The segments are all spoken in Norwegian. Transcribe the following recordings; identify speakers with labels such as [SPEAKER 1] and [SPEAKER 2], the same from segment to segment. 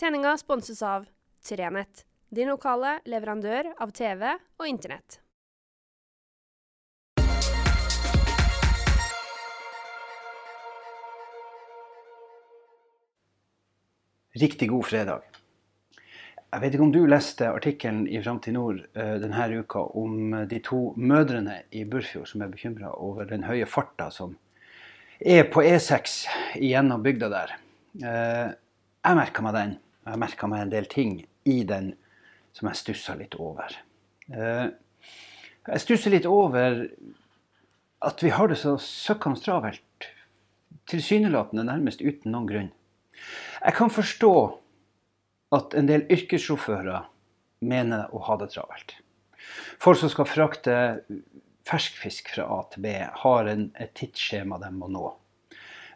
[SPEAKER 1] Sendinga sponses av Trenett, din lokale leverandør av TV og Internett.
[SPEAKER 2] Riktig god fredag. Jeg vet ikke om du leste artikkelen i Framtid Nord uh, denne uka om de to mødrene i Burfjord som er bekymra over den høye farta som er på E6 gjennom bygda der. Uh, jeg merka meg den. Jeg merka meg en del ting i den som jeg stussa litt over. Uh, jeg stusser litt over at vi har det så søkkende travelt. Tilsynelatende nærmest uten noen grunn. Jeg kan forstå at en del yrkessjåfører mener å ha det travelt. Folk som skal frakte ferskfisk fra A til B, har en, et tidsskjema de må nå.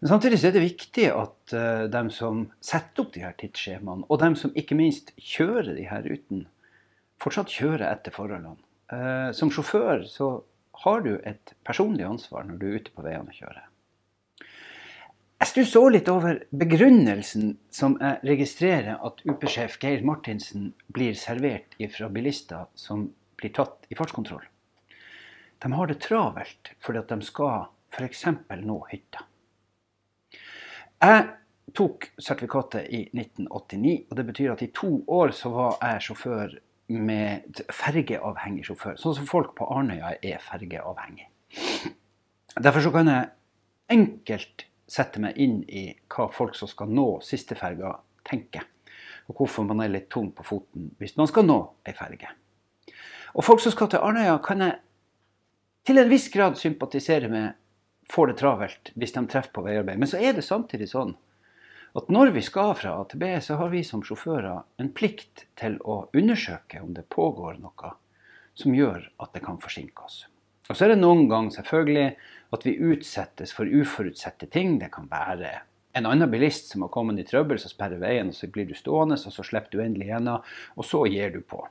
[SPEAKER 2] Men samtidig er det viktig at uh, de som setter opp de her tidsskjemaene, og de som ikke minst kjører de her rutene, fortsatt kjører etter forholdene. Uh, som sjåfør så har du et personlig ansvar når du er ute på veiene og kjører. Jeg stusser òg litt over begrunnelsen som jeg registrerer at UP-sjef Geir Martinsen blir servert fra bilister som blir tatt i fartskontroll. De har det travelt fordi at de skal f.eks. nå hytta. Jeg tok sertifikatet i 1989, og det betyr at i to år så var jeg sjåfør med fergeavhengig sjåfør. Sånn som folk på Arnøya er fergeavhengig. Derfor så kan jeg enkelt sette meg inn i hva folk som skal nå siste ferga, tenker. Og hvorfor man er litt tung på foten hvis man skal nå ei ferge. Og folk som skal til Arnøya, kan jeg til en viss grad sympatisere med får det travelt hvis de treffer på veiarbeid. Men så er det samtidig sånn at når vi skal fra A til B, så har vi som sjåfører en plikt til å undersøke om det pågår noe som gjør at det kan forsinke oss. Og så er det noen ganger selvfølgelig at vi utsettes for uforutsette ting. Det kan være en annen bilist som har kommet i trøbbel, så sperrer veien, og så blir du stående, og så slipper du endelig gjennom, og så gir du på.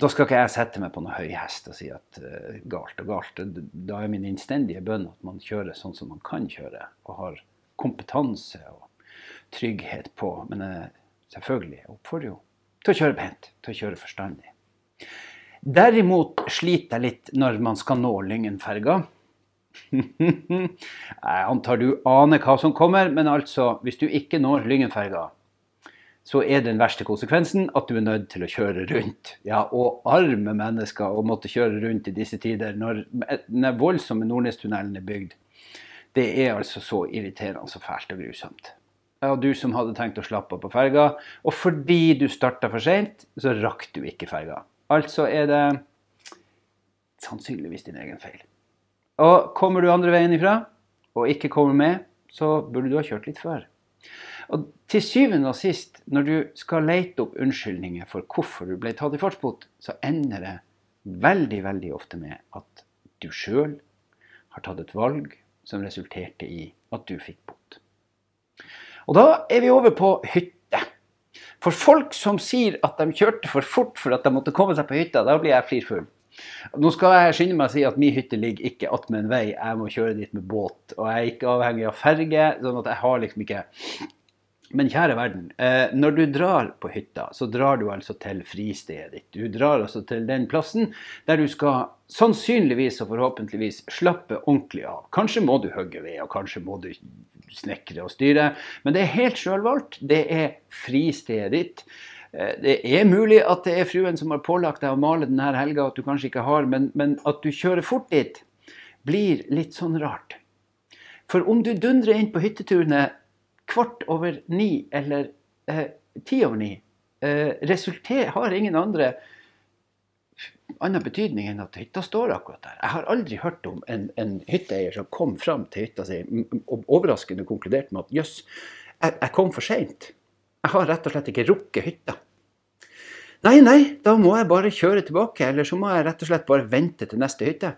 [SPEAKER 2] Da skal ikke jeg sette meg på noen høy hest og si at uh, galt og galt. Da er min innstendige bønn at man kjører sånn som man kan kjøre, og har kompetanse og trygghet på. Men uh, selvfølgelig, jeg oppfordrer jo til å kjøre pent, til å kjøre forstandig. Derimot sliter jeg litt når man skal nå Lyngenferga. Jeg antar du aner hva som kommer, men altså, hvis du ikke når Lyngenferga, så er den verste konsekvensen at du er nødt til å kjøre rundt. Ja, og arme mennesker å måtte kjøre rundt i disse tider når den voldsomme Nordnestunnelen er bygd. Det er altså så irriterende så fælt og grusomt. Ja, du som hadde tenkt å slappe av på ferga, og fordi du starta for seint, så rakk du ikke ferga. Altså er det sannsynligvis din egen feil. Og kommer du andre veien ifra og ikke kommer med, så burde du ha kjørt litt før. Og til syvende og sist, når du skal lete opp unnskyldninger for hvorfor du ble tatt i fartsbot, så ender det veldig, veldig ofte med at du sjøl har tatt et valg som resulterte i at du fikk bot. Og da er vi over på hytte. For folk som sier at de kjørte for fort for at de måtte komme seg på hytta, da blir jeg flirfull. Nå skal jeg skynde meg å si at min hytte ligger ikke attmed en vei, jeg må kjøre dit med båt. Og jeg er ikke avhengig av ferge, sånn at jeg har liksom ikke Men kjære verden, eh, når du drar på hytta, så drar du altså til fristedet ditt. Du drar altså til den plassen der du skal sannsynligvis og forhåpentligvis slappe ordentlig av. Kanskje må du hogge ved, og kanskje må du snekre og styre, men det er helt sjølvalgt. Det er fristedet ditt. Eh, det er mulig at det er fruen som har pålagt deg å male denne helga, at du kanskje ikke har, men, men, at du kjører fort dit, blir litt sånn rart. For om du dundrer inn på hytteturene kvart over ni eller eh, ti over ni, eh, har ingen andre annen betydning enn at hytta står akkurat der. Jeg har aldri hørt om en, en hytteeier som kom fram til hytta si og overraskende konkluderte med at jøss, jeg, jeg kom for seint. Jeg har rett og slett ikke rukket hytta. Nei, nei, da må jeg bare kjøre tilbake, eller så må jeg rett og slett bare vente til neste hytte.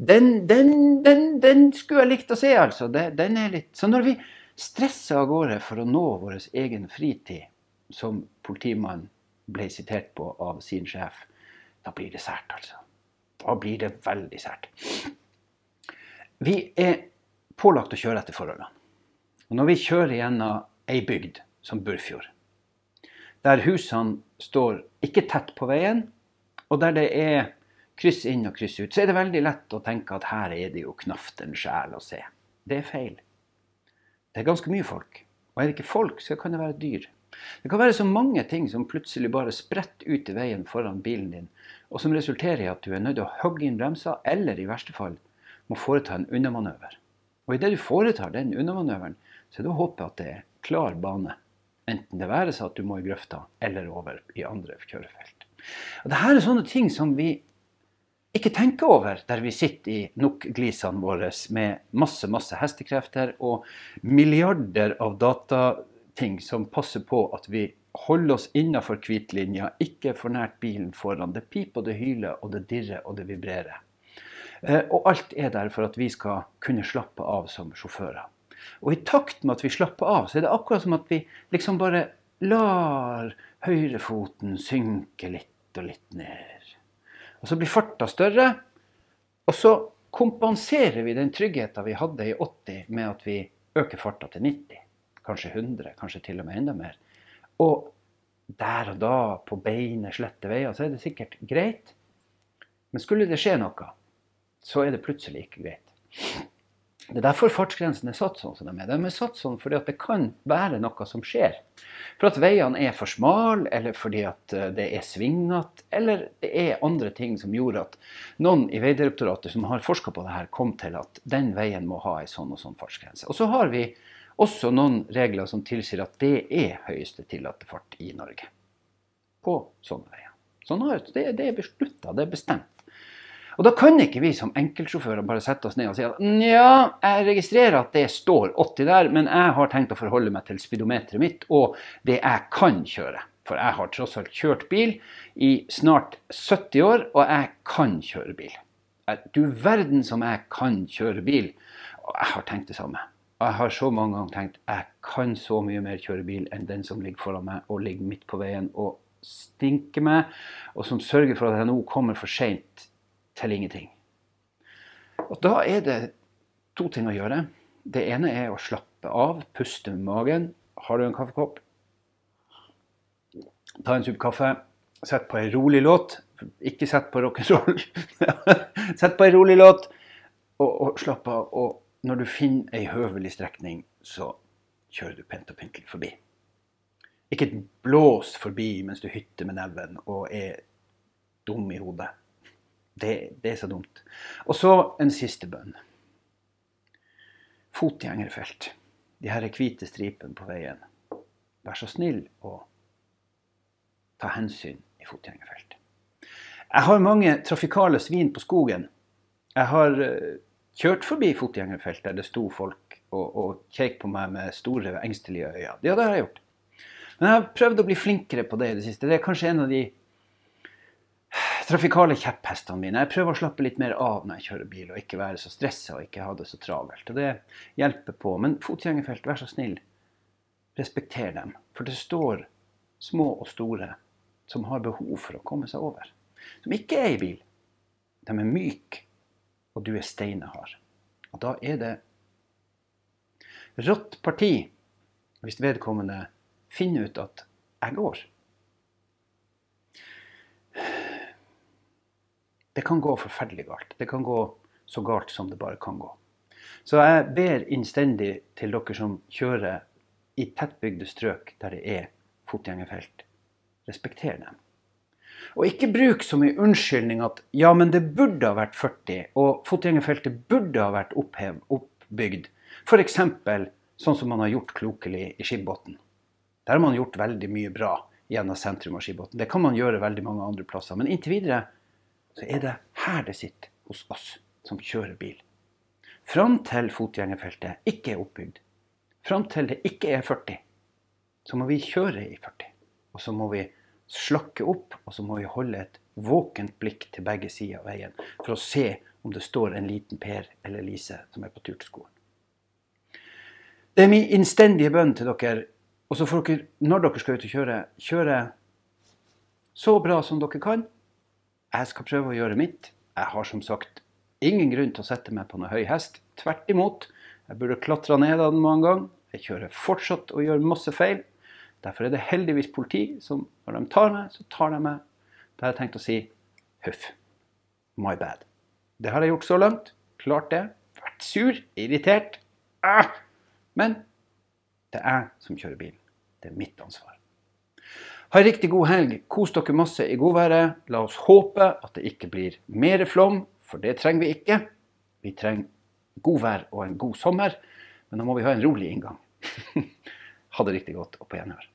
[SPEAKER 2] Den, den, den, den skulle jeg likt å se, altså. Den er litt Så når vi stresser av gårde for å nå vår egen fritid, som politimannen ble sitert på av sin sjef, da blir det sært, altså. Da blir det veldig sært. Vi er pålagt å kjøre etter forholdene. Og når vi kjører gjennom ei bygd, som Burfjord. Der husene står ikke tett på veien, og der det er kryss inn og kryss ut, så er det veldig lett å tenke at her er det jo knapt en sjel å se. Det er feil. Det er ganske mye folk. Og er det ikke folk, så kan det være dyr. Det kan være så mange ting som plutselig bare spretter ut i veien foran bilen din, og som resulterer i at du er nødt til å hogge inn bremser, eller i verste fall må foreta en unnamanøver. Og idet du foretar den unnamanøveren, så er det å håpe at det er klar bane. Enten det være seg at du må i grøfta, eller over i andre kjørefelt. Og Dette er sånne ting som vi ikke tenker over der vi sitter i nok-glisene våre med masse masse hestekrefter og milliarder av datating som passer på at vi holder oss innafor hvitlinja, ikke for nært bilen foran. Det piper det hyler og det dirrer og det vibrerer. Eh, og alt er der for at vi skal kunne slappe av som sjåfører. Og i takt med at vi slapper av, så er det akkurat som at vi liksom bare lar høyrefoten synke litt og litt ned. Og så blir farta større, og så kompenserer vi den tryggheten vi hadde i 80 med at vi øker farta til 90, kanskje 100, kanskje til og med enda mer. Og der og da, på beine, slette veier, så er det sikkert greit. Men skulle det skje noe, så er det plutselig ikke greit. Det er derfor fartsgrensene er satt sånn som de er. De er satt sånn fordi at det kan være noe som skjer. For at veiene er for smale, eller fordi at eh, det er svingete, eller det er andre ting som gjorde at noen i Vegdirektoratet som har forska på det her, kom til at den veien må ha en sånn og sånn fartsgrense. Og så har vi også noen regler som tilsier at det er høyeste tillatte fart i Norge. På sånne veier. Sånn har, det, det er beslutta, det er bestemt. Og da kan ikke vi som enkeltsjåfører bare sette oss ned og si at ja, jeg registrerer at det står 80 der, men jeg har tenkt å forholde meg til speedometeret mitt og det jeg kan kjøre. For jeg har tross alt kjørt bil i snart 70 år, og jeg kan kjøre bil. Du verden som jeg kan kjøre bil. Og jeg har tenkt det samme. Og jeg har så mange ganger tenkt jeg kan så mye mer kjøre bil enn den som ligger foran meg og ligger midt på veien og stinker meg, og som sørger for at jeg nå kommer for seint til ingenting. Og Da er det to ting å gjøre. Det ene er å slappe av, puste med magen. Har du en kaffekopp? Ta en sup kaffe. Sett på en rolig låt. Ikke sett på rock'n'roll. sett på en rolig låt, og, og slapp av. Og når du finner ei høvelig strekning, så kjører du pent og pyntelig forbi. Ikke blås forbi mens du hytter med neven og er dum i hodet. Det, det, er så dumt. Og så en siste bønn. Fotgjengerfelt. De her hvite stripene på veien. Vær så snill å ta hensyn i fotgjengerfelt. Jeg har mange trafikale svin på skogen. Jeg har eh, kjørt forbi fotgjengerfelt der det sto folk og, og kjekk på meg med store, engstelige øyne. Ja, det har jeg gjort. Men jeg har prøvd å bli flinkere på det i det siste. Det er kanskje en av de trafikale kjepphestene mine. Jeg prøver å slappe litt mer av når jeg kjører bil, og ikke være så stressa og ikke ha det så travelt. Og det hjelper på. Men fotgjengerfelt, vær så snill, respekter dem. For det står små og store som har behov for å komme seg over. Som ikke er i bil. De er myke, og du er steinehard. Og da er det rått parti hvis vedkommende finner ut at jeg går. Det kan gå forferdelig galt. Det kan gå så galt som det bare kan gå. Så jeg ber innstendig til dere som kjører i tettbygde strøk der det er fotgjengerfelt, respekter dem. Og ikke bruk som en unnskyldning at ja, men det burde ha vært 40, og fotgjengerfeltet burde ha vært opphev, oppbygd. F.eks. sånn som man har gjort klokelig i Skibotn. Der har man gjort veldig mye bra gjennom sentrum av Skibotn. Det kan man gjøre veldig mange andre plasser. Men inntil videre så er det her det sitter hos oss som kjører bil. Fram til fotgjengerfeltet ikke er oppbygd, fram til det ikke er 40, så må vi kjøre i 40. Og så må vi slakke opp, og så må vi holde et våkent blikk til begge sider av veien for å se om det står en liten Per eller Lise som er på tur til skolen. Det er min innstendige bønn til dere. Og så får dere, når dere skal ut og kjøre, kjøre så bra som dere kan. Jeg skal prøve å gjøre mitt. Jeg har som sagt ingen grunn til å sette meg på noe høy hest. Tvert imot. Jeg burde klatra ned av den mange ganger. Jeg kjører fortsatt og gjør masse feil. Derfor er det heldigvis politi som når de tar meg, så tar de meg. Da har jeg tenkt å si huff. My bad. Det har jeg gjort så langt. Klart det. Vært sur, irritert. Ah! Men det er jeg som kjører bilen. Det er mitt ansvar. Ha en riktig god helg. Kos dere masse i godværet. La oss håpe at det ikke blir mer flom, for det trenger vi ikke. Vi trenger godvær og en god sommer, men da må vi ha en rolig inngang. ha det riktig godt og på gjenhør.